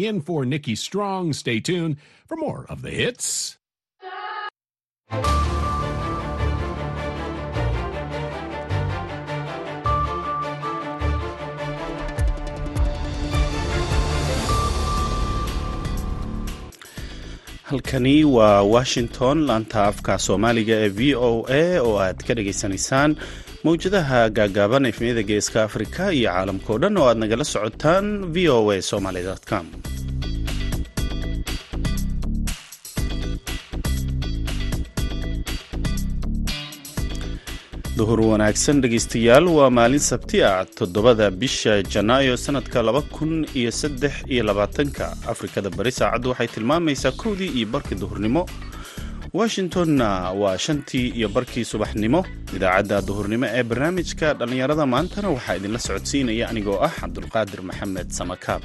In for Nikki Strong. Stay tuned for more of the hits. halkani waa washington laanta afka soomaaliga ee v o a oo aad ka dhagaysanaysaan mawjadaha gaagaaban efmiyada geeska afrika iyo caalamkao dhan oo aad nagala socotaan v o a somaly com. Duhur wanaagsan dhegaystayaal waa maalin sabti ah toddobada bisha janaayo sannadka laba kun iyo saddex iyo labaatanka. Afrikada bari saacaddu waxay tilmaamaysaa kowdii iyo barkii duhurnimo washingtonna waa shantii iyo barkii subaxnimo. Idaacadda duhurnimo ee barnaamijka dhallinyarada maantana waxaa idinla socodsiinaya anigoo ah cabdulqaadir maxamed samakaab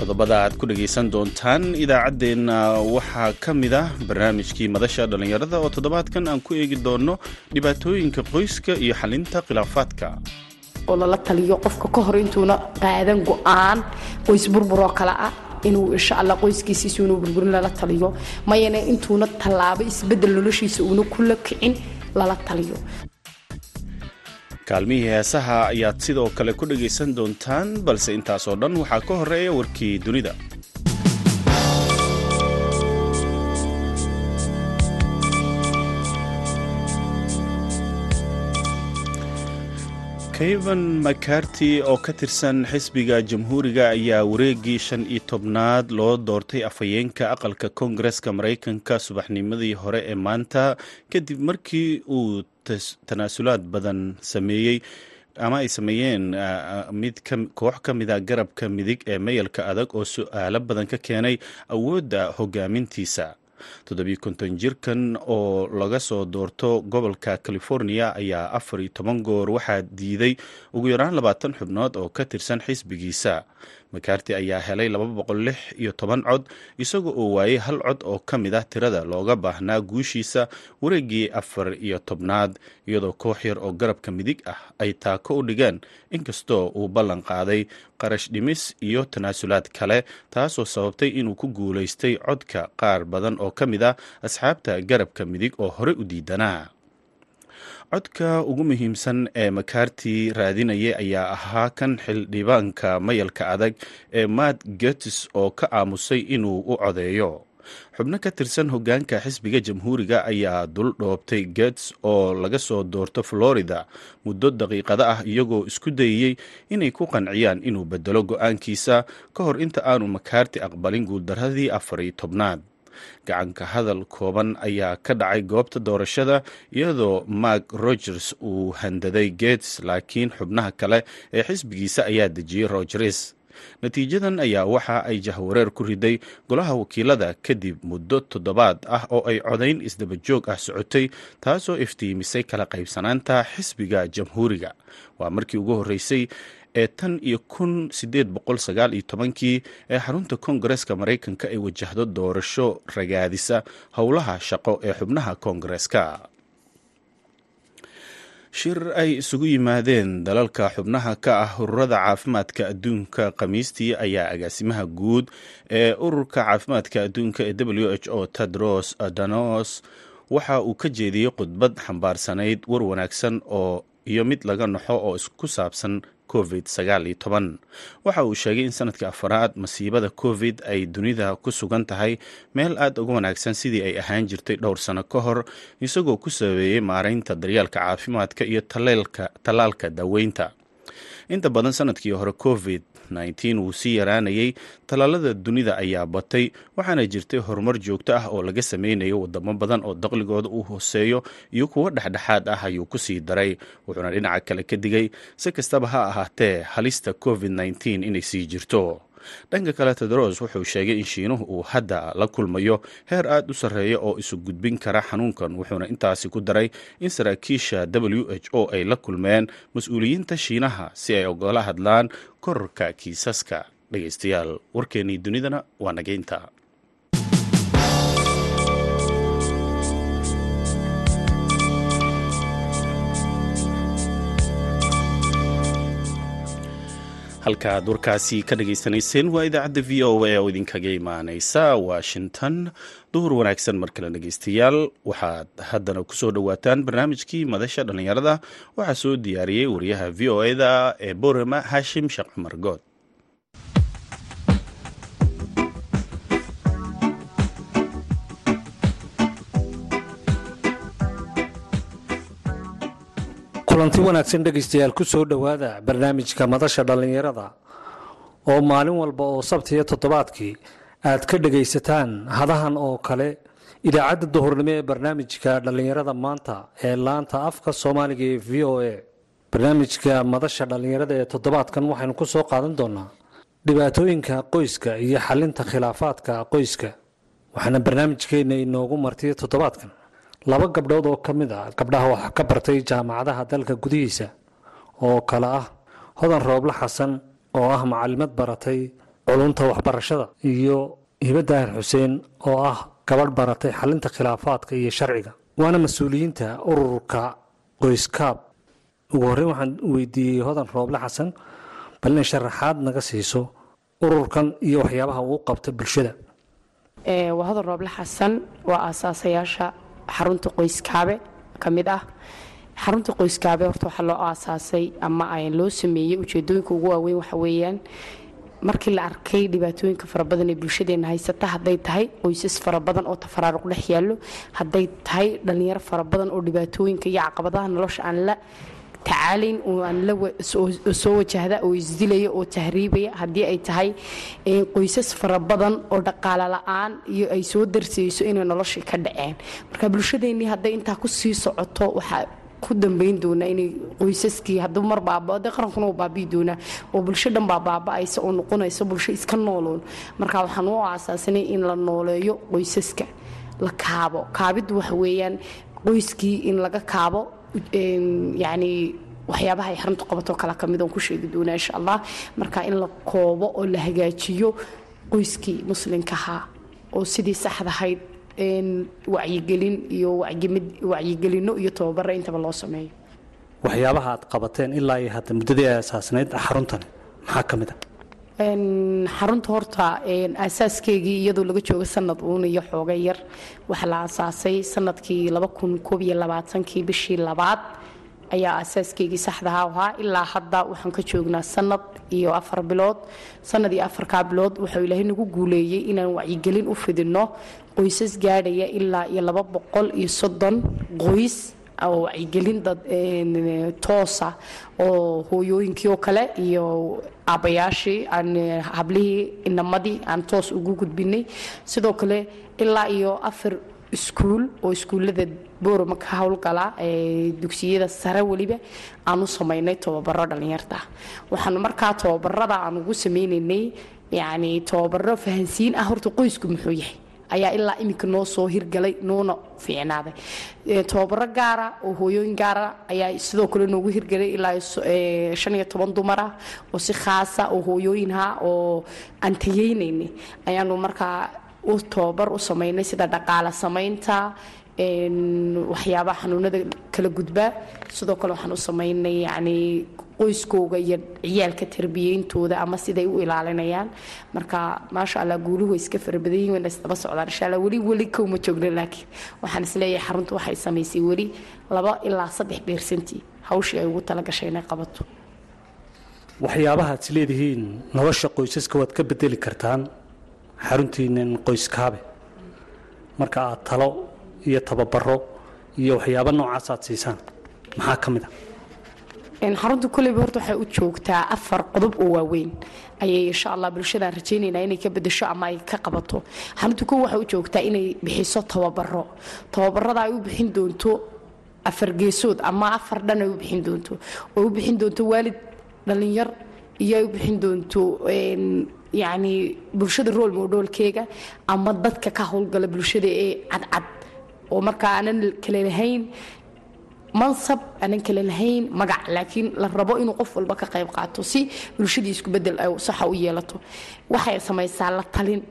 qodobada aad ku dhegaysan doontaan idaacaddeenna waxaa ka mid ah barnaamijkii madasha dhallinyarada oo toddobaadkan aan ku eegi doono dhibaatooyinka qoyska iyo xalinta khilaafaadka oo lala taliyo qofka ka hor intuuna qaadan go'aan qoys burburoo kale ah inuu insha alla qoyskiisiisu inuu burburin lala taliyo. Mayana intuuna tallaabo isbeddel noloshiisa uuna kula kicin lala taliyo. Kaalmihii heesaha ayaad sidoo kale ku dhegaysan doontaan balse intaasoo dhan waxaa ka horreeya warkii dunida kavan macarty oo ka tirsan xisbiga jamhuuriga ayaa wareegii shan iyo tobnaad loo doortay afhayeenka aqalka koongareska maraykanka subaxnimadii hore ee maanta kadib markii uu tanaasulaad badan sameeyey ama ay sameeyeen mid koox ka mida garabka midig ee mayalka adag oo su'aalo badan ka keenay awoodda hogaamintiisa toddobiyo konton jirkan oo laga soo doorto gobolka california ayaa afar iyo toban goor waxaa diiday ugu yaraan labaatan xubnood oo ka tirsan xisbigiisa makarti ayaa helay iyo toban cod isagoo oo waayey hal cod oo ka mid ah tirada looga baahnaa guushiisa wareegii afar iyo tobnaad iyadoo koox yar oo garabka midig ah ay taako u dhigeen inkastoo uu ballan qaaday qarash dhimis iyo tanaasulaad kale taasoo sababtay inuu ku guulaystay codka qaar badan oo ka mid ah asxaabta garabka midig oo hore u diidanaa codka ugu muhiimsan ee makarti raadinaya ayaa ahaa kan xildhibaanka mayalka adag ee matt getes oo ka aamusay inuu u codeeyo. Xubno ka tirsan hogaanka xisbiga jamhuuriga ayaa dul dhoobtay getes oo laga soo doorto florida muddo daqiiqada ah iyagoo isku dayeyey inay ku qanciyaan inuu bedelo go'aankiisa ka hor inta aanu makarti aqbalin guuldaradii afar iyo tobnaad gacanka hadal kooban ayaa ka dhacay goobta doorashada iyadoo mark rogers uu handaday gates laakiin xubnaha kale ee xisbigiisa ayaa dejiyey rogers. Natiijadan ayaa waxa ay jahwareer ku riday golaha wakiilada kadib muddo toddobaad ah oo ay codayn isdaba joog ah socotay taasoo iftiimisay kala qaybsanaanta xisbiga jamhuuriga. Waa markii ugu horreysay ee tan iyo kun sideed boqol sagaal iyo tobankii ee xarunta koongareeska maraykanka ay wajahdo doorasho ragaadisa howlaha shaqo ee xubnaha koongareeska. Shir ay isugu yimaadeen dalalka xubnaha ka ah ururada caafimaadka adduunka khamiistii ayaa agaasimaha guud ee ururka caafimaadka adduunka ee w h o tedros adanos waxa uu ka jeediyey khudbad xambaarsanayd war wanaagsan oo iyo mid laga naxo oo ku saabsan covid waxa uu sheegay in sannadkii afaraad masiibada covid ay dunida ku sugan tahay. Meel aada uga wanaagsan sidii ay ahaan jirtay dhowr sano ka hor isagoo ku sabeeyey maaraynta daryeelka caafimaadka iyo tallaalka daaweynta. Inta badan sannadkii hore covid wuu sii yaraanayay tallaalada dunida ayaa batay waxaana jirtay horumar joogto ah oo laga sameynayo wadamo badan oo daqligooda uu hooseeyo iyo kuwo dhexdhexaad ah ayuu ku sii daray wuxuuna dhinaca kale ka digay si kastaba ha ahaatee halista covid inay sii jirto dhanka kale tedros wuxuu sheegay in shiinuhu uu hadda la kulmayo heer aada u sarreeya oo isu gudbin kara xanuunkan wuxuuna intaasi ku daray in saraakiisha w h o ay la kulmeen mas'uuliyiinta shiinaha si ay ogala hadlaan kororka kiisaska dhegaystayaal. Warkeennii dunidana waa nageynta halkaaad warkaasi ka dhagaysanayseen waa idaacadda v o a oo idinkaga imaaneysa washington. Duhur wanaagsan mar kale dhegeystayaal waxaad haddana ku soo dhowaataan barnaamijkii madasha dhallinyarada waxaa soo diyaariyey wariyaha v o eda ee borama hashim sheekh cumar good kulanti wanaagsan dhegaystayaal ku soo dhowaada barnaamijka madasha dhallinyarada oo maalin walba oo sabtiyo toddobaadkii aad ka dhegaysataan hadahan oo kale idaacadda duhurnimo ee barnaamijka dhallinyarada maanta ee laanta afka soomaaliga ee v o a. Barnaamijka madasha dhallinyarada ee toddobaadkan waxaynu ku soo qaadan doonaa dhibaatooyinka qoyska iyo xalinta khilaafaadka qoyska waxaana barnaamijkeenna inoogu martiya toddobaadkan laba gabdhood oo ka mid ah gabdhaha wax ka bartay jaamacadaha dalka gudihiisa oo kale ah hodan rooble xasan oo ah macalimad baratay culunta waxbarashada iyo hibe daahir xuseen oo ah gabadh baratay xalinta khilaafaadka iyo sharciga. Waana mas'uuliyiinta ururka qoyskaab. Ugu horreyn waxaan weydiiyey hodan rooble xasan bal inay sharaxaad naga siiso ururkan iyo waxyaabaha uu qabta bulshada. Waa rooble xasan waa aasaasayaasha xarunta qoyskaabe ka mid ah. Xarunta qoyskaabe horta waxaa loo aasaasay ama loo sameeyey ujeedooyinka ugu waaweyn waxa weeyaan markii la arkay dhibaatooyinka fara badan ee bulshadeena haysata hadday tahay qoysas fara badan oo tafaraaruq dhex yaallo hadday tahay dhallinyaro fara badan oo dhibaatooyinka iyo caqabadaha nolosha aan la tacaalayn soo wajahda oo isdilaya oo tahriibaya haddii ay tahay qoysas fara badan oo dhaqaale la'aan iyo ay soo darsayso inay noloshii ka dhaceen. Marka bulshadeennii hadday intaa ku socoto waxaa ku dambayn doonaa inay qoysaskii hadduu mar baabao dee qarankuna uu baabi'i doonaa oo bulsho dhan baa baaba'aysa oo noqonaysa bulsho iska nooloon marka waxaan u aasaasanay in la nooleeyo qoysaska la kaabo. Kaabiddu waxa weeyaan qoyskii in laga kaabo yani waxyaabaha ay xaruntu qabatoo kale ka mid oon ku sheegi doonaa insha allah marka in la koobo oo la hagaajiyo qoyskii muslimkahaa oo sidii saxdahayd wacyigelin iyo wacyigelino iyo tababare intaba loo sameeyo. Waxyaabaha aad qabateen ilaa iyo hadda muddadii ay asaasnayd xaruntani maxaa ka mid a xarunta horta aasaaskeygii iyadoo laga jooga sanad uun iyo xooga yar. Waxaa la aasaasay sannadkii kii bishii labaad ayaa aasaaskeygi saxdaha ahaa. Ilaa hadda waxaan ka joognaa sanad iyo afar bilood. Sanad iyo afarkaa bilood wuxuu ilaahay nagu guuleeyey inaan wacyigelin u fidinno qoysas gaadhaya ilaa iyo qoys wacyigelin dad toosa oo hooyooyinkii oo kale iyo aabbayaashii aan hablihii inamadii aan toos ugu gudbinay sidoo kale ilaa iyo afar iskuul oo iskuullada boorama ka howlgala dugsiyada sare weliba aan u samaynay tababaro dhallinyarta waxaan markaa tababarada aan ugu sameynaynay yani tababaro fahansiin ah horta qoysku muxuu yahay ayaa ilaa iminka noo soo hirgalay noona fiicnaaday. Tababaro gaara oo hooyooyin gaara ayaa sidoo kale noogu hirgalay ilaa shan iyo toban dumar oo si khaasa oo hooyooyinha oo aan tayeynaynay ayaanu markaa u tababar u samaynay sida dhaqaale samaynta waxyaabaha xanuunada kala gudbaa sidoo kale waxaan u samaynay yani qoyskooga iyo ciyaalka tarbiyeyntooda ama siday u ilaalinayaan. Marka maasha allah guuluhu way iska farabadayihin wayna isdaba socdaan. Insha allah weli weli kowma joogna laakiin waxaan is leeyahay xaruntu waxay samaysay weli laba ilaa saddex beersantii hawshii ay ugu talagashay inay qabato. Waxyaabaha aad is leedihiin nolosha qoysaska waad ka bedeli kartaan xaruntiinan qoyskaabe. Marka aad talo iyo tababaro iyo waxyaaba noocaas aad siisaan maxaa ka mid a xarunta koleyba horta waxay u joogtaa afar qodob oo waaweyn. Ayay insha allah bulshadaan rajaynaynaa inay ka bedesho ama ay ka qabato. Xarunta kow waxay u joogtaa inay bixiso tababaro tababarada ay u bixin doonto afar geesood ama afar dhan ay u bixin doonto. Oo u bixin doonto waalid dhallinyar iyo ay u bixin doonto yacni bulshada rool moodhoolkeega ama dadka ka howlgala bulshada ee cadcad. Oo markaa aanan kale lahayn mansab aanan kale lahayn magac laakiin la rabo inuu qof walba ka qayb qaato si bulshadii bedel saxa u yeelato. Waxay samaysaa la talin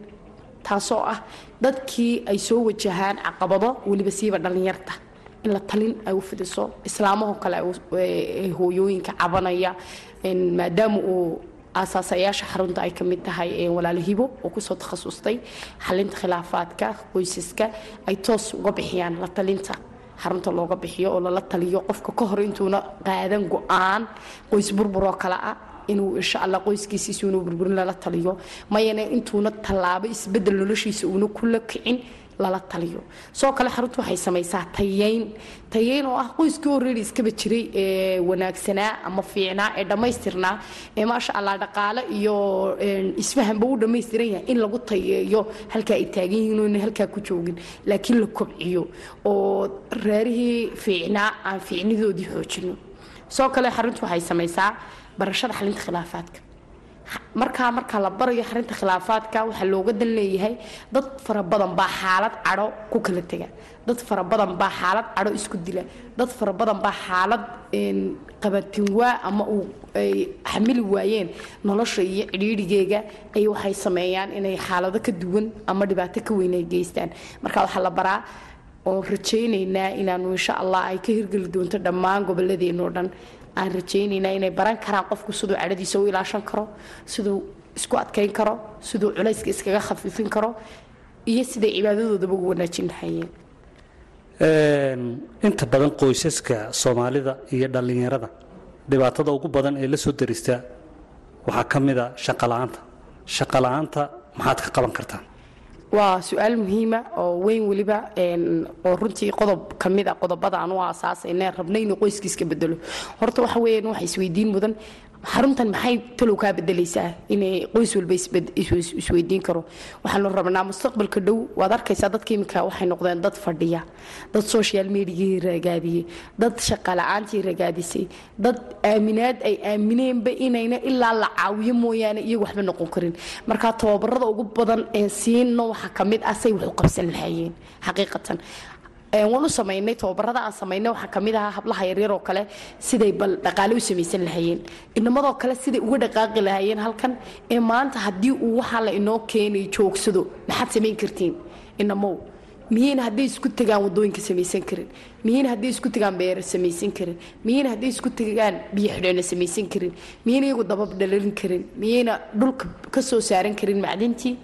taasoo ah dadkii ay soo wajahaan caqabado weliba siiba dhallinyarta in la talin ay u fidiso islaamahoo kale hooyooyinka cabanaya maadaama uu aasaasayaasha xarunta ay ka tahay walaalo hibo oo ku soo takhasustay xalinta khilaafaadka qoysaska ay toos uga bixiyaan la talinta xarunta looga bixiyo oo lala taliyo qofka ka hor intuuna qaadan go'aan qoys burburoo kale ah inuu insha alla qoyskiisiisa inuu burburin lala taliyo. Mayana intuuna tallaabo isbeddel noloshiisa uuna kula kicin lala taliyo. Soo kale xaruntu waxay samaysaa tayeyn. Tayeyn oo ah qoyskii already iskaba jiray ee wanaagsanaa ama fiicnaa ee dhammaystirnaa ee maasha allah dhaqaale iyo isfahanba u dhammaystiran yahay in lagu tayeeyo halkaa ay taagan yihiin oona halkaa ku joogin. Laakiin la kobciyo oo reerihii fiicnaa aan fiicnidoodii xoojino. Soo kale xaruntu waxay samaysaa barashada xalinta khilaafaadka markaa markaa la barayo xarinta khilaafaadka waxaa looga dan leeyahay dad fara badan baa xaalad cadho ku kala tega. Dad fara badan baa xaalad cadho isku dila. Dad fara badan baa xaalad qabatinwaa ama uu ay xamili waayeen nolosha iyo cidhiidhigeega ay waxay sameeyaan inay xaalado ka duwan ama dhibaato ka weyn ay geystaan. Marka waxaa la baraa oon rajaynaynaa inaanu insha allah ay ka hirgeli doonto dhammaan goboladeenoo dhan. Aan rajaynaynaa inay baran karaan qofku siduu cadhadiisa u ilaashan karo siduu isku adkayn karo siduu culayska iskaga khafiifin karo iyo siday cibaadadoodaba ugu wanaajin lahayeen inta badan qoysaska soomaalida iyo dhallinyarada dhibaatada ugu badan ee la soo darista waxaa ka mida shaqola'aanta shaqola'aanta maxaad ka qaban kartaan waa su'aal muhiima oo weyn weliba oo runtii qodob ka mid a qodobada aan u aasaasayne rabna inuu qoyskiiska bedelo horta waxa weeyaan waxa isweydiin mudan xaruntan maxay talow kaa bedelaysaa inay qoys walba isweydiin karo? Waxaanu rabnaa mustaqbalka dhow. Waad arkaysaa dadka iminka waxay noqdeen dad fadhiya dad social mediagii ragaadiyey dad shaqala-aantii ragaadisay dad aaminaad ay aamineenba inayna ilaa la caawiyo mooyaane iyagu waxba noqon karin. Marka tababarada ugu badan ee siino waxaa ka mid ah say wax u qabsan lahaayeen xaqiiqatan waan u samaynay tababarada aan samaynay waxaa ka mid ahaa hablaha yaryar oo kale siday bal dhaqaale u samaysan lahaayeen. Inamadoo kale siday uga dhaqaaqi lahaayeen halkan ee maanta haddii uu waxaa la inoo keenay joogsado maxaad samayn kartiin? Inamow miyayna hadday isku tagaan waddooyinka samaysan karin? Miyayna hadday isku tagaan beero samaysan karin? Miyayna hadday isku tagaan biyo xidheena samaysan karin? Miyayna iyagu dabab dhalarin karin? Miyayna dhulka ka soo saaran karin macdintii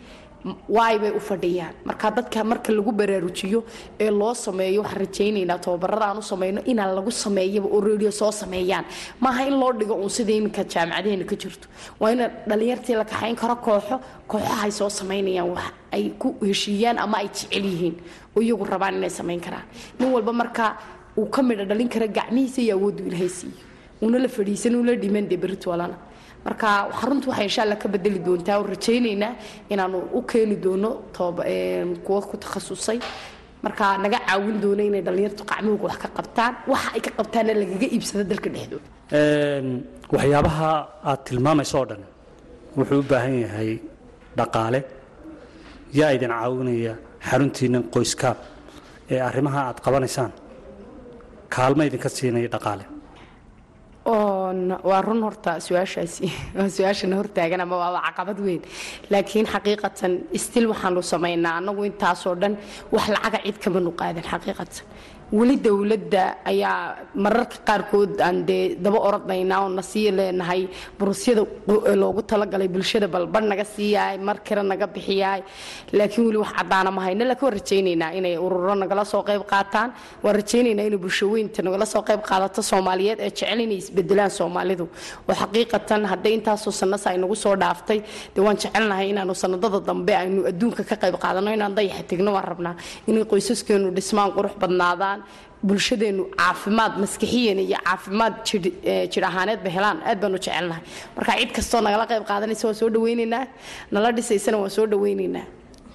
waay bay u fadhiyaan? Marka dadka marka lagu baraarujiyo ee loo sameeyo waxaan rajaynaynaa tababarada aan u samayno inaan lagu sameeyaba oo radio soo sameeyaan. Maaha in loo dhigo uun sida iminka jaamacadaheena ka jirto. Waa in dhalinyartii la kaxayn karo kooxo kooxahay soo samaynayaan wax ay ku heshiiyaan ama ay jecel yihiin. Oo iyagu rabaan inay samayn karaan. Nin walba marka uu ka midha dhalin kara gacmihiisa iyo awooddu ilaahay siiyo uuna la fadhiisan uuna dhiman dee beritoolana marka xaruntu waxay insha ka bedeli doontaa oo rajaynaynaa inaanu u keeni doono kuwa ku takhasusay. Marka naga caawin doono inay dhallinyartu qacmihooga wax ka qabtaan waxa ay ka qabtaanna lagaga iibsado dalka dhexdooda. Waxyaabaha aad tilmaamayso oo dhan wuxuu u baahan yahay dhaqaale yaa idin caawinaya xaruntiinnan qoyskaab ee arrimaha aad qabanaysaan. Kaalma idinka siinaya dhaqaale waa run horta su'aashaasi waa su'aashana hortaagan ama waaba caqabad weyn. Laakiin xaqiiqatan stil waxaanu samaynaa annagu intaasoo dhan wax lacaga cid kama nuqaadan xaqiiqatan weli dowladda ayaa mararka qaarkood aan dee daba orodnaynaa oo na leenahay burusyada loogu talagalay bulshada balbar naga siiyaay mar kale naga bixiyaay laakiin weli wax caddaana ma hayno laakiin waan rajaynaynaa inay ururo nagala soo qayb qaataan. Waan rajaynaynaa inay bulshaweynta nagala soo qayb qaadato soomaaliyeed ee jecel inay isbedelaan soomaalidu. Oo xaqiiqatan hadday intaasoo sanasa ay nagu soo dhaaftay dee waan jecelnahay inaanu sanadada dambe aynu adduunka ka qayb qaadano inaan dayaxa tegno waan rabnaa inay qoysaskeenu dhismaan qurux badnaadaan bulshadeenu caafimaad maskixiyan iyo caafimaad jir ahaaneedba helaan. Aad baanu jecelnahay. Marka cid kastoo nagala qayb qaadanaysa waan soo dhawaynaynaa nala dhisaysana waan soo dhawaynaynaa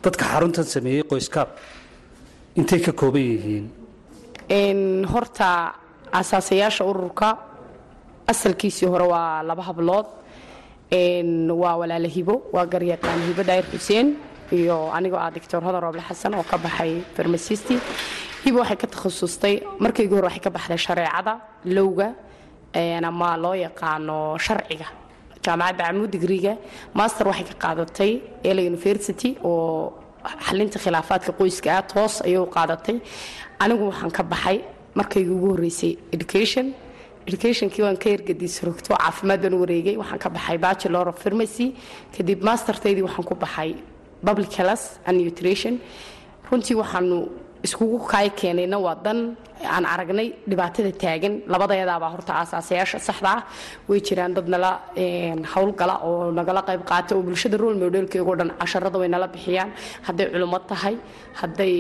dadka xaruntan sameeyey qoyskaab intay ka kooban yihiin? Horta asaasayaasha ururka asalkiisii hore waa laba hablood. Waa walaala hibo waa garyaqaan hibo daayir xuseen iyo anigoo ah doctor hodan rooble xasan oo ka baxay farmasisti hibo waxay ka takhasustay markaygu hore waxay ka baxday shareecada lowga ama loo yaqaano sharciga jaamacadda camuud digriga master waxay ka qaadatay ela university oo xalinta khilaafaadka qoyska ah toos ayay u qaadatay. Anigu waxaan ka baxay markaygu ugu horreysay education. Educationkii waan ka ergadis rogto caafimaad baan u wareegay. Waxaan ka baxay bachelor of pharmacy. Kadib mastertaydii waxaan ku baxay public health and nutrition. Runtii waxaanu iskugu kaay keenayna waa dan aan aragnay dhibaatada taagan. Labadaedaabaa horta aasaasayaasha saxda ah. Way jiraan dad nala howlgala oo nagala qayb qaata oo bulshada role modelkeego dhan casharada way nala bixiyaan. Hadday culimo tahay hadday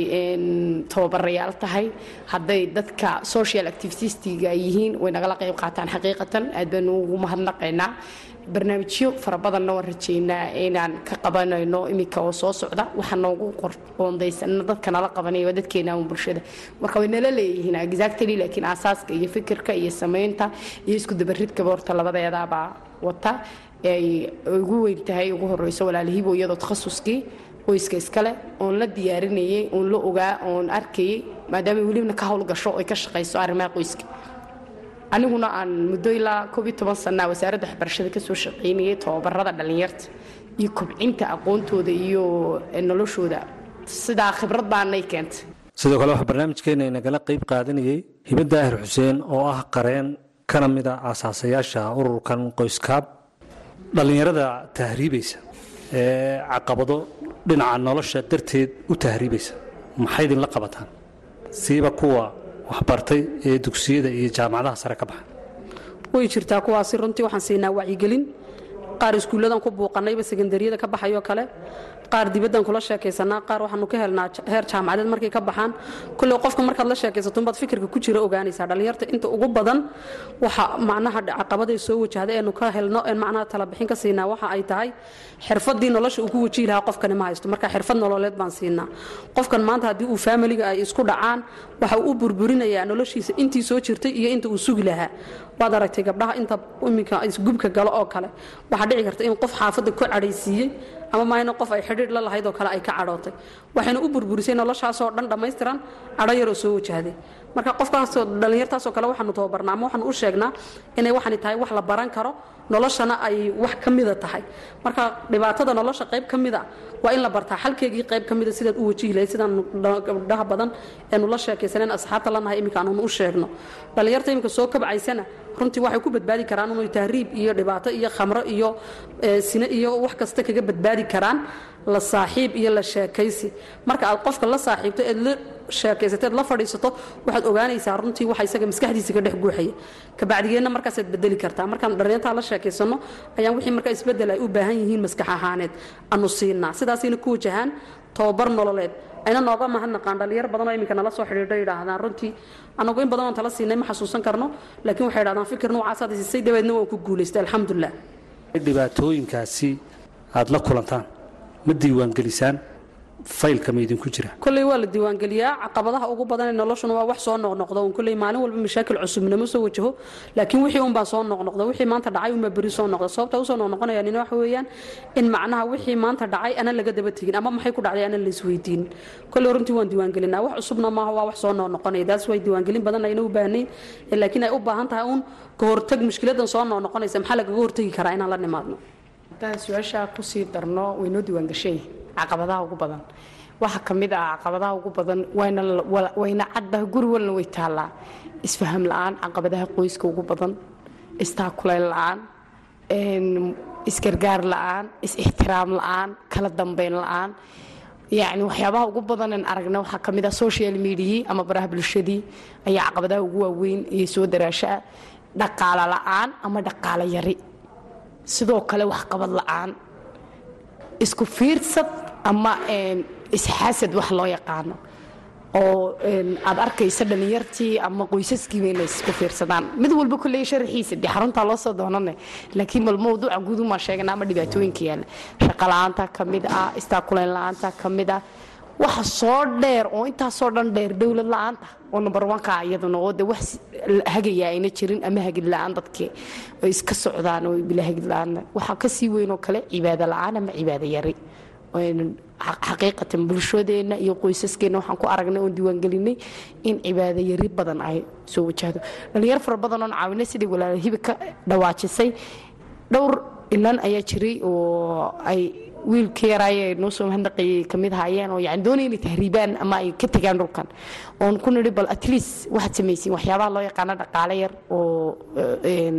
tababarayaal tahay hadday dadka social activitistiga ay yihiin way nagala qayb qaataan. Xaqiiqatan aad baanu ugu mahadnaqaynaa barnaamijyo fara badanna waan rajaynaa inaan ka qabanayno iminka oo soo socda waxaa noogu qoondaysanna dadka nala qabanaya waa dadkeena un bulshada. Marka way nala leeyihiin exactly laakiin aasaaska iyo fikirka iyo samaynta iyo isku dabaridkaba horta labadeedaabaa wata ay ugu weyn tahay ugu horeyso walaalihiibo iyadoo takhasuskii qoyska iskale oon la diyaarinayay oon la ogaa oon arkayay maadaama welibna ka howlgasho ay ka shaqayso arrimaha qoyska aniguna aan muddo ilaa koob toban sanaa wasaaradda waxbarashada ka soo shaqaynayay tababarada dhallinyarta iyo kobcinta aqoontooda iyo noloshooda. Sidaa khibrad baanay keentay sidoo kale waxaa barnaamijkeena inagala qayb qaadanayey hiba daahir xuseen oo ah qareen kana mida aasaasayaasha ururkan qoyskaab. Dhallinyarada tahriibaysa ee caqabado dhinaca nolosha darteed u tahriibaysa. Maxay idinla qabataan? Siiba kuwa waxbartay ee dugsiyada iyo jaamacadaha sare ka baxa way jirtaa kuwaasi runtii waxaan siinaa wacyigelin. Qaar iskuulladan ku buuqanayba sekandariyada ka baxayoo kale qaar dibaddan kula sheekaysanaa qaar waxaanu ka helnaa heer jaamacadeed markay ka baxaan. Kulley qofka markaad la sheekaysato unbaad fikirka ku jira ogaanaysaa. Dhallinyarta inta ugu badan waxa macnaha caqabaday soo wajahda eenu ka helno een macnaha talabixin ka siinaa. Waxa ay tahay xirfadii nolosha uu ku wajihi lahaa qofkani ma haysto. Marka xirfad nololeed baan siinaa. Qofkan maanta haddii uu faamiliga ay isku dhacaan waxa uu u burburinayaa noloshiisa intii soo jirtay iyo inta uu sugi lahaa. Waad aragtay gabdhaha inta iminka isgubka galo oo kale. Waxaa dhici karta in qof xaafadda ku cadhaysiiyey ama maahayna qof ay xidhiidh la lahayd oo kale ay ka cadhootay. Waxayna u burburisay noloshaasoo dhan dhammaystiran cadho yaroo soo wajahday. Marka qofkaasoo dhallinyartaasoo kale waxaanu tababarnaa ama waxaanu u sheegnaa inay waxani tahay wax la baran karo noloshana ay wax ka mida tahay. Marka dhibaatada nolosha qayb ka mida waa in la bartaa xalkeegii qayb ka mida sidaad u wajihi lahayd sidaan gabdhaha badan eenu la sheekaysaneen asxaabta lanahay iminka aanunu u sheegno. Dhallinyarta iminka soo kabcaysana runtii waxay ku badbaadi karaan inuu tahriib iyo dhibaato iyo khamro iyo sine iyo wax kasta kaga badbaadi karaan la saaxiib iyo la sheekaysi. Marka aad qofka la saaxiibto eed la sheekaysateed la fadhiisato waxaad ogaanaysaa runtii waxa isaga maskaxdiisa ka dhex guuxaya. Kabacdigeenna markaasaad bedeli kartaa. Markaan dhallinyartaa la sheekaysano ayaan wixii markaa isbeddel ay u baahan yihiin maskax ahaaneed. Anu siinaa sidaasayna ku wajahaan tababar nololeed. Ayna nooga mahadnaqaan dhalinyar badan oo iminka nala soo xidhiidho yidhaahdaan runtii. Anagu in badan oon tala siinay ma xasuusan karno laakiin waxay yidhahdaan fikir noocaasad siisay dabeedna waan ku guulaystay alxamdulilah dhibaatooyinkaasi aada la kulantaan ma diiwaangelisaan? Faylka ma idinku jira. Kolley waa la diiwaangeliyaa. Caqabadaha ugu badan ee noloshuna waa wax soo noqnoqda. Un kolley maalin walba mashaakil cusubnama soo wajaho. Laakiin wixii unbaa soo noqnoqda wixii maanta dhacay unbaa beri soo noqda. Sababta u soo noqnoqonayaan ina waxa weeyaan in macnaha wixii maanta dhacay ana laga daba tegin ama maxay ku dhacday ana la isweydiinin kolley runtii waan diiwaangelinaa. Wax cusubna maaha waa wax soo noqnoqonaya. Daas way diiwaangelin badan ayna u baahnayn. Laakiin ay u baahan tahay uun ka mushkiladan soo noqnoqonaysa. Maxaa lagaga hortagi karaa inaan la nimaadno haddaan su'aashaa ku sii darno waynoo diiwaangashay. Caqabadaha ugu badan. Waxaa ka mid ah caqabadaha ugu badan wayna caddaha guri walna way taallaa. Isfaham la'aan caqabadaha qoyska ugu badan. Istaakulayn la'aan isgargaar la'aan is-ixtiraam la'aan kala dambeyn la'aan. Yacni waxyaabaha ugu badanan aragna waxaa ka mid ah social mediai ama baraha bulshadii ayaa caqabadaha ugu waaweyn iyo soo daraashaa dhaqaalo la'aan ama dhaqaalo yari sidoo kale waxqabad la'aan. Isku fiirsad ama isxaasad wax loo yaqaano. Oo aad arkaysa dhallinyartii ama qoysaskiiba inay isku fiirsadaan. Mid walba kolley sharaxiisa dee xaruntaa loo soo doonane laakiin bal mawduuca guudumaa sheegana ama dhibaatooyinka yaalla. Shaqo la'aanta ka mid ah istaakulayn la'aanta ka mid ah waxa soo dheer oo intaasoo dhan dheer dowlad la'aanta. Oo number onka iyaduna oo de wax hagaya ayna jirin ama hagid la'aan dadkii ay iska socdaan oo bila hagid la'aan. Waxaa ka sii weyn oo kale cibaado la'aan ama cibaado yari. Xaqiiqatan bulshadeenna iyo qoysaskeenna waxaan ku aragnay oon diiwaangelinay in cibaado yari badan ay soo wajahdo dhallinyar fara badan oon caawinay sidii walaala ka dhawaajisay dhowr ilan ayaa jiray oo ay wiilka yaraaye noo soo ka mid ahaayeen oo yani doonaya inay tahriibaan ama ay ka tegaan dhulkan. Oon ku nidhi bal at waxaad samaysiin waxyaabaha loo yaqaano dhaqaale yar oo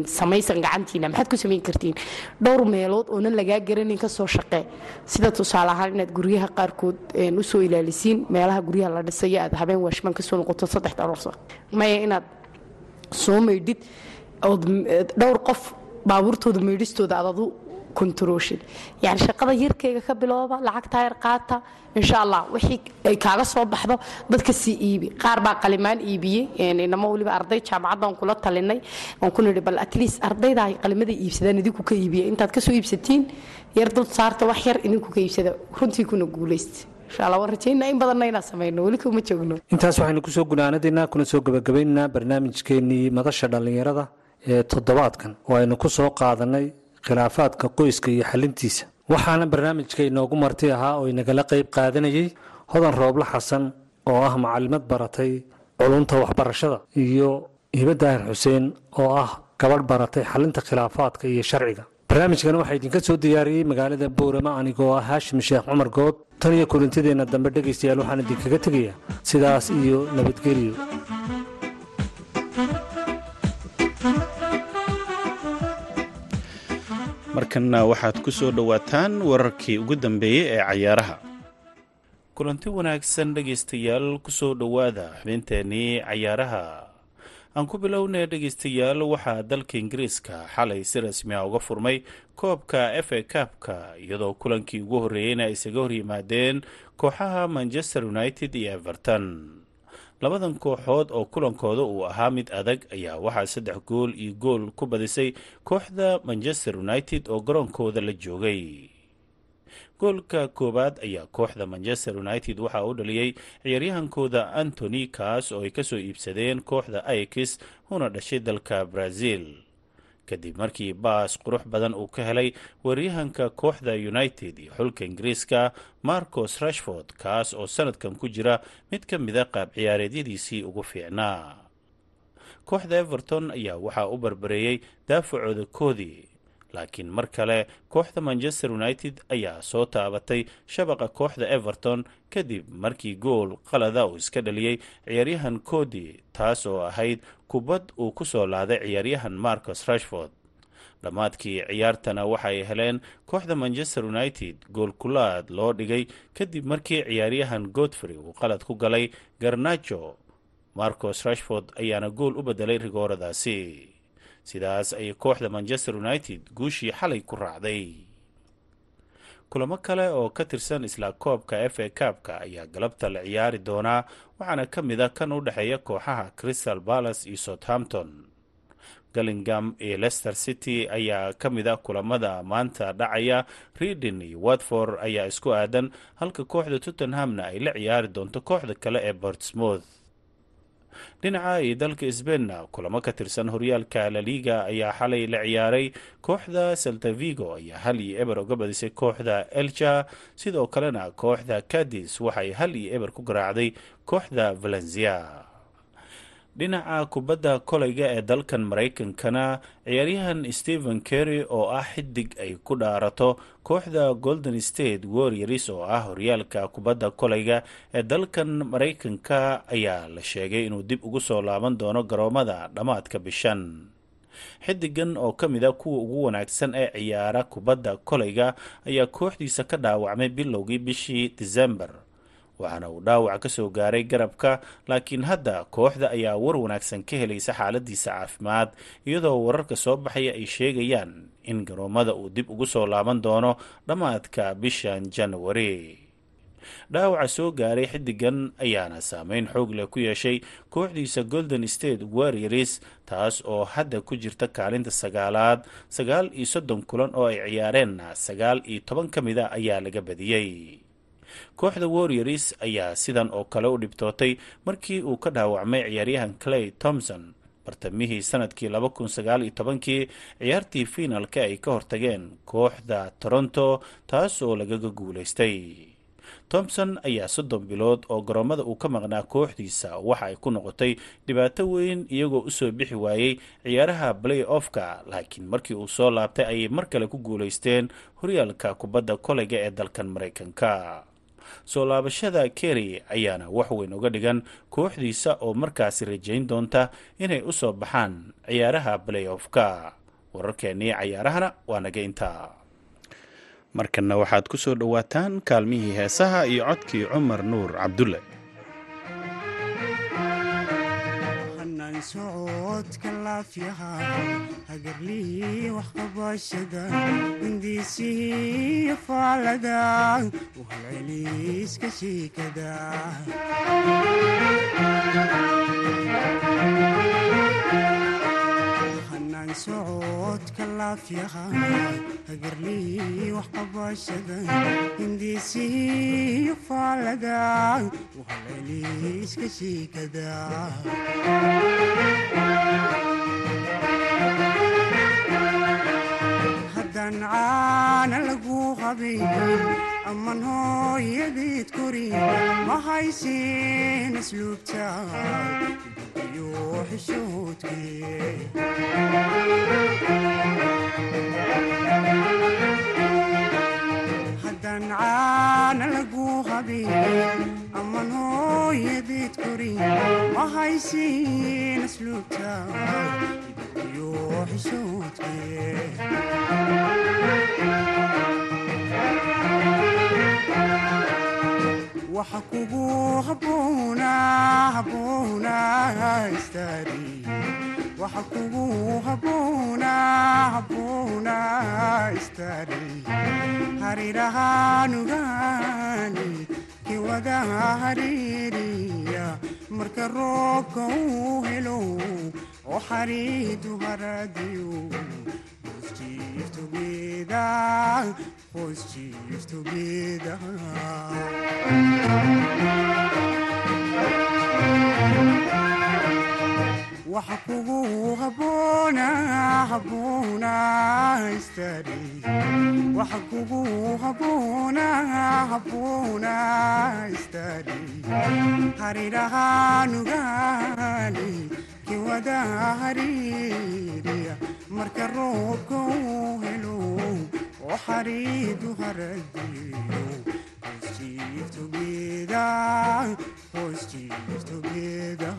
samaysan gacantiina maxaad ku samayn kartiin? Dhowr meelood oonan lagaa garanin ka shaqee sida tusaale ahaan inaad guryaha qaarkood u ilaalisiin meelaha guryaha la dhisayo aad habeen waashmaan ka soo noqoto saddex dhalorsa maya inaad soo maydhid ood dhowr qof baabuurtooda maydhistooda aad adu kontarooshin yani shaqada yarkayga ka bilooba lacagtaa yar qaata insha allah wixii ay kaaga soo baxdo dadka sii iibi qaar baa qalimaan iibiyey inamo weliba arday jaamacaddan kula talinay aan ku nidhi bal at least ardayda ay qalimada iibsadaan idinku ka iibiya intaad ka soo iibsatiin yar dad saarta wax yar idinku ka iibsada runtii kuna guulaysta intaas waxaynu ku soo gunaanadaynaa kuna soo gebagabaynaynaa barnaamijkeennii madasha dhallinyarada ee toddobaadkan oo aynu ku soo qaadanay khilaafaadka qoyska iyo xalintiisa. Waxaana barnaamijka inoogu marti ahaa oo inagala qayb qaadanayay hodan rooble xasan oo ah macalimad baratay culunta waxbarashada iyo hiba daahir xuseen oo ah gabadh baratay xalinta khilaafaadka iyo sharciga. Barnaamijkan waxaa idinka soo diyaariyey magaalada boorama anigoo ah haashim sheekh cumar good. Tan iyo kulantideenna dambe dhegaystayaal waxaan idinkaga tegayaa. Sidaas iyo nabadgelyo markanna waxaad ku soo dhowaataan wararkii ugu dambeeyey ee cayaaraha. Kulanti wanaagsan dhegaystayaal ku soo dhowaada xubinteenii cayaaraha. Aan ku bilownay dhegaystayaal waxaa dalka ingiriiska xalay si rasmi ah uga furmay koobka f a kaabka iyadoo kulankii ugu horreeyeyna isaga hor yimaadeen kooxaha manchester united iyo everton labadan kooxood oo kulankooda uu ahaa mid adag ayaa waxaa saddex gool iyo gool ku badisay kooxda manchester united oo garoonkooda la joogay. Goolka koowaad ayaa kooxda manchester united waxaa u dhaliyey ciyaaryahankooda antony kaas oo ay ka soo iibsadeen kooxda aikis una dhashay dalka brazil kadib markii baas qurux badan uu ka helay weeryahanka kooxda united iyo xulka ingiriiska marcos rashford kaas oo sanadkan ku jira mid ka mida qaab ciyaareedyadiisii ugu fiicnaa. Kooxda everton ayaa waxaa u barbareeyey daafacooda koodii laakiin mar kale kooxda manchester united ayaa soo taabatay shabaqa kooxda everton kadib markii gool qalada uu iska dhaliyey ciyaaryahan koodi taas oo ahayd kubad uu ku soo laaday ciyaaryahan marcos rashford. Dhammaadkii ciyaartana waxay heleen kooxda manchester united gool kulaad loo dhigay kadib markii ciyaaryahan godfrey uu qalad ku galay garnajo marcos rashford ayaana gool u bedelay rigooradaasi sidaas ayay kooxda manchester united guushii xalay ku raacday. Kulamo kale oo ka tirsan isla koobka f a kaabka ayaa galabta la ciyaari doonaa waxaana ka mid a kan u dhexeeya kooxaha crystal balas iyo southampton. Gallingam iyo leicester city ayaa ka mid a kulamada maanta dhacaya. Reading iyo watford ayaa isku aadan halka kooxda tottenhamna ay la ciyaari doonto kooxda kale ee bortsmouth dhinaca iyo dalka sbainna kulamo ka tirsan horyaalka laliga ayaa xalay la ciyaaray. Kooxda saltavigo ayaa hal iyo eber uga badisay kooxda elja sidoo kalena kooxda cadis waxay hal iyo eber ku garaacday kooxda valencia dhinaca kubadda kolayga ee dalkan maraykankana ciyaaryahan stephen kerry oo ah xidig ay ku dhaarato kooxda golden state warriors oo ah horyaalka kubadda kolayga ee dalkan maraykanka ayaa la sheegay inuu dib ugu soo laaban doono garoomada dhammaadka bishan. Xidigan oo ka mid a kuwa ugu wanaagsan ee ciyaara kubadda kolayga ayaa kooxdiisa ka dhaawacmay bilowgii bishii disembar waxaana uu dhaawac ka soo gaaray garabka laakiin hadda kooxda ayaa war wanaagsan ka helaysa xaaladiisa caafimaad iyadoo wararka soo baxaya ay sheegayaan in garoomada uu dib ugu soo laaban doono dhammaadka bishan janawari dhaawaca soo gaaray xidigan ayaana saameyn xoog leh ku yeeshay kooxdiisa golden state warriors taas oo hadda ku jirta kaalinta sagaalaad sagaal iyo soddon kulan oo ay ciyaareenna sagaal iyo toban ka mid a ayaa laga badiyey kooxda warriors ayaa sidan oo kale u dhibtootay markii uu ka dhaawacmay ciyaaryahan clay thomson bartamihii sannadkii tobankii ciyaartii fiinalka ay ka hortageen kooxda toronto taas oo lagaga guulaystay. Thompson ayaa soddon bilood oo garoomada uu ka maqnaa kooxdiisa waxa ay ku noqotay dhibaato weyn iyagoo u soo bixi waayey ciyaaraha play offka laakiin markii uu soo laabtay ayay mar kale ku guulaysteen horyaalka kubadda koleyga ee dalkan maraykanka soo laabashada kerry ayaana wax weyn uga dhigan kooxdiisa oo markaasi rajayn doonta inay u soo baxaan ciyaaraha play offka wararkeennii cayaarahana waa naga intaa. Markanna waxaad ku soo dhowaataan kaalmihii heesaha iyo codkii cumar nuur cabdulle socodka laafyaha hagarlihii waxqabashada hindiisihii faalada uhalceliiska shiikada socodka laafyaha hagarlihii waxqabashada hindiisihii faalada uhalceliiska shiikada haddaan caana lagu qabayn amman hooyadeed korin ma haysin asluubta iyo xishoodkee haddaan caana lagu qabayn amman hooyadeed korin ma haysin asluubta iyo xishoodkee waxa kugu habboona habboona istaari waxa kugu habboona habboona istaari harirahaanugaani kiwada hariiriya. Marka roobka uu helo oo xariidu haradiyo habboona habboona istaari waxa kugu habboona habboona istaari harirahaanugaani kiwada hariiriya marka roobka uu helo oo xariidu geeda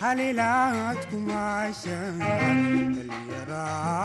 halilaad kumaasha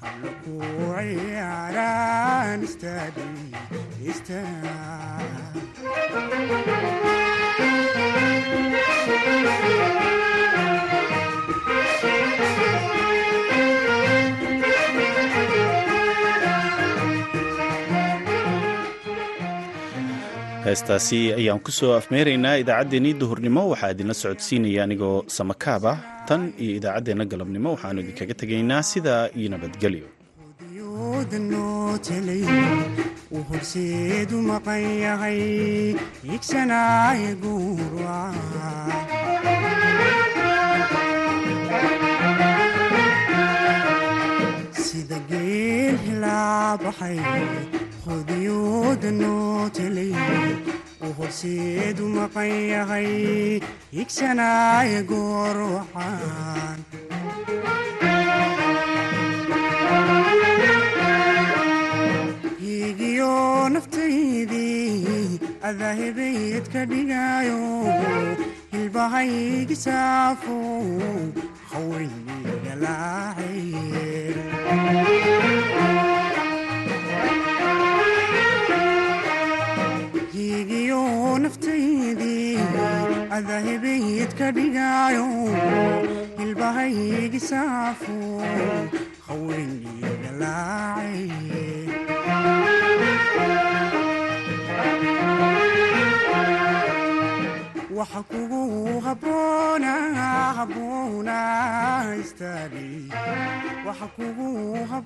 hubshiisiyo habla ku ciyaaraan istadi heestaasi ayaan ku soo afmeeraynaa idaacaddeenii duhurnimo. Waxaa idinla socodsiinaya anigoo samakaaba tan iyo idaacaddeenna galabnimo. Waxaanu idinkaga tegaynaa sidaa iyo nabadgelyo. Sida hodiyooda noo telay uu horseedu maqan yahay igsanaaye goor wacaan higiyo naftaydii adahebayd ka dhigayo hilbahaygi saafo hawayniga laacay higiyo naftaydii dhigaayo hilbahaygi saafo haweenii dhalaacay waxa kugu haboona haboona istaagi waxa kugu haboona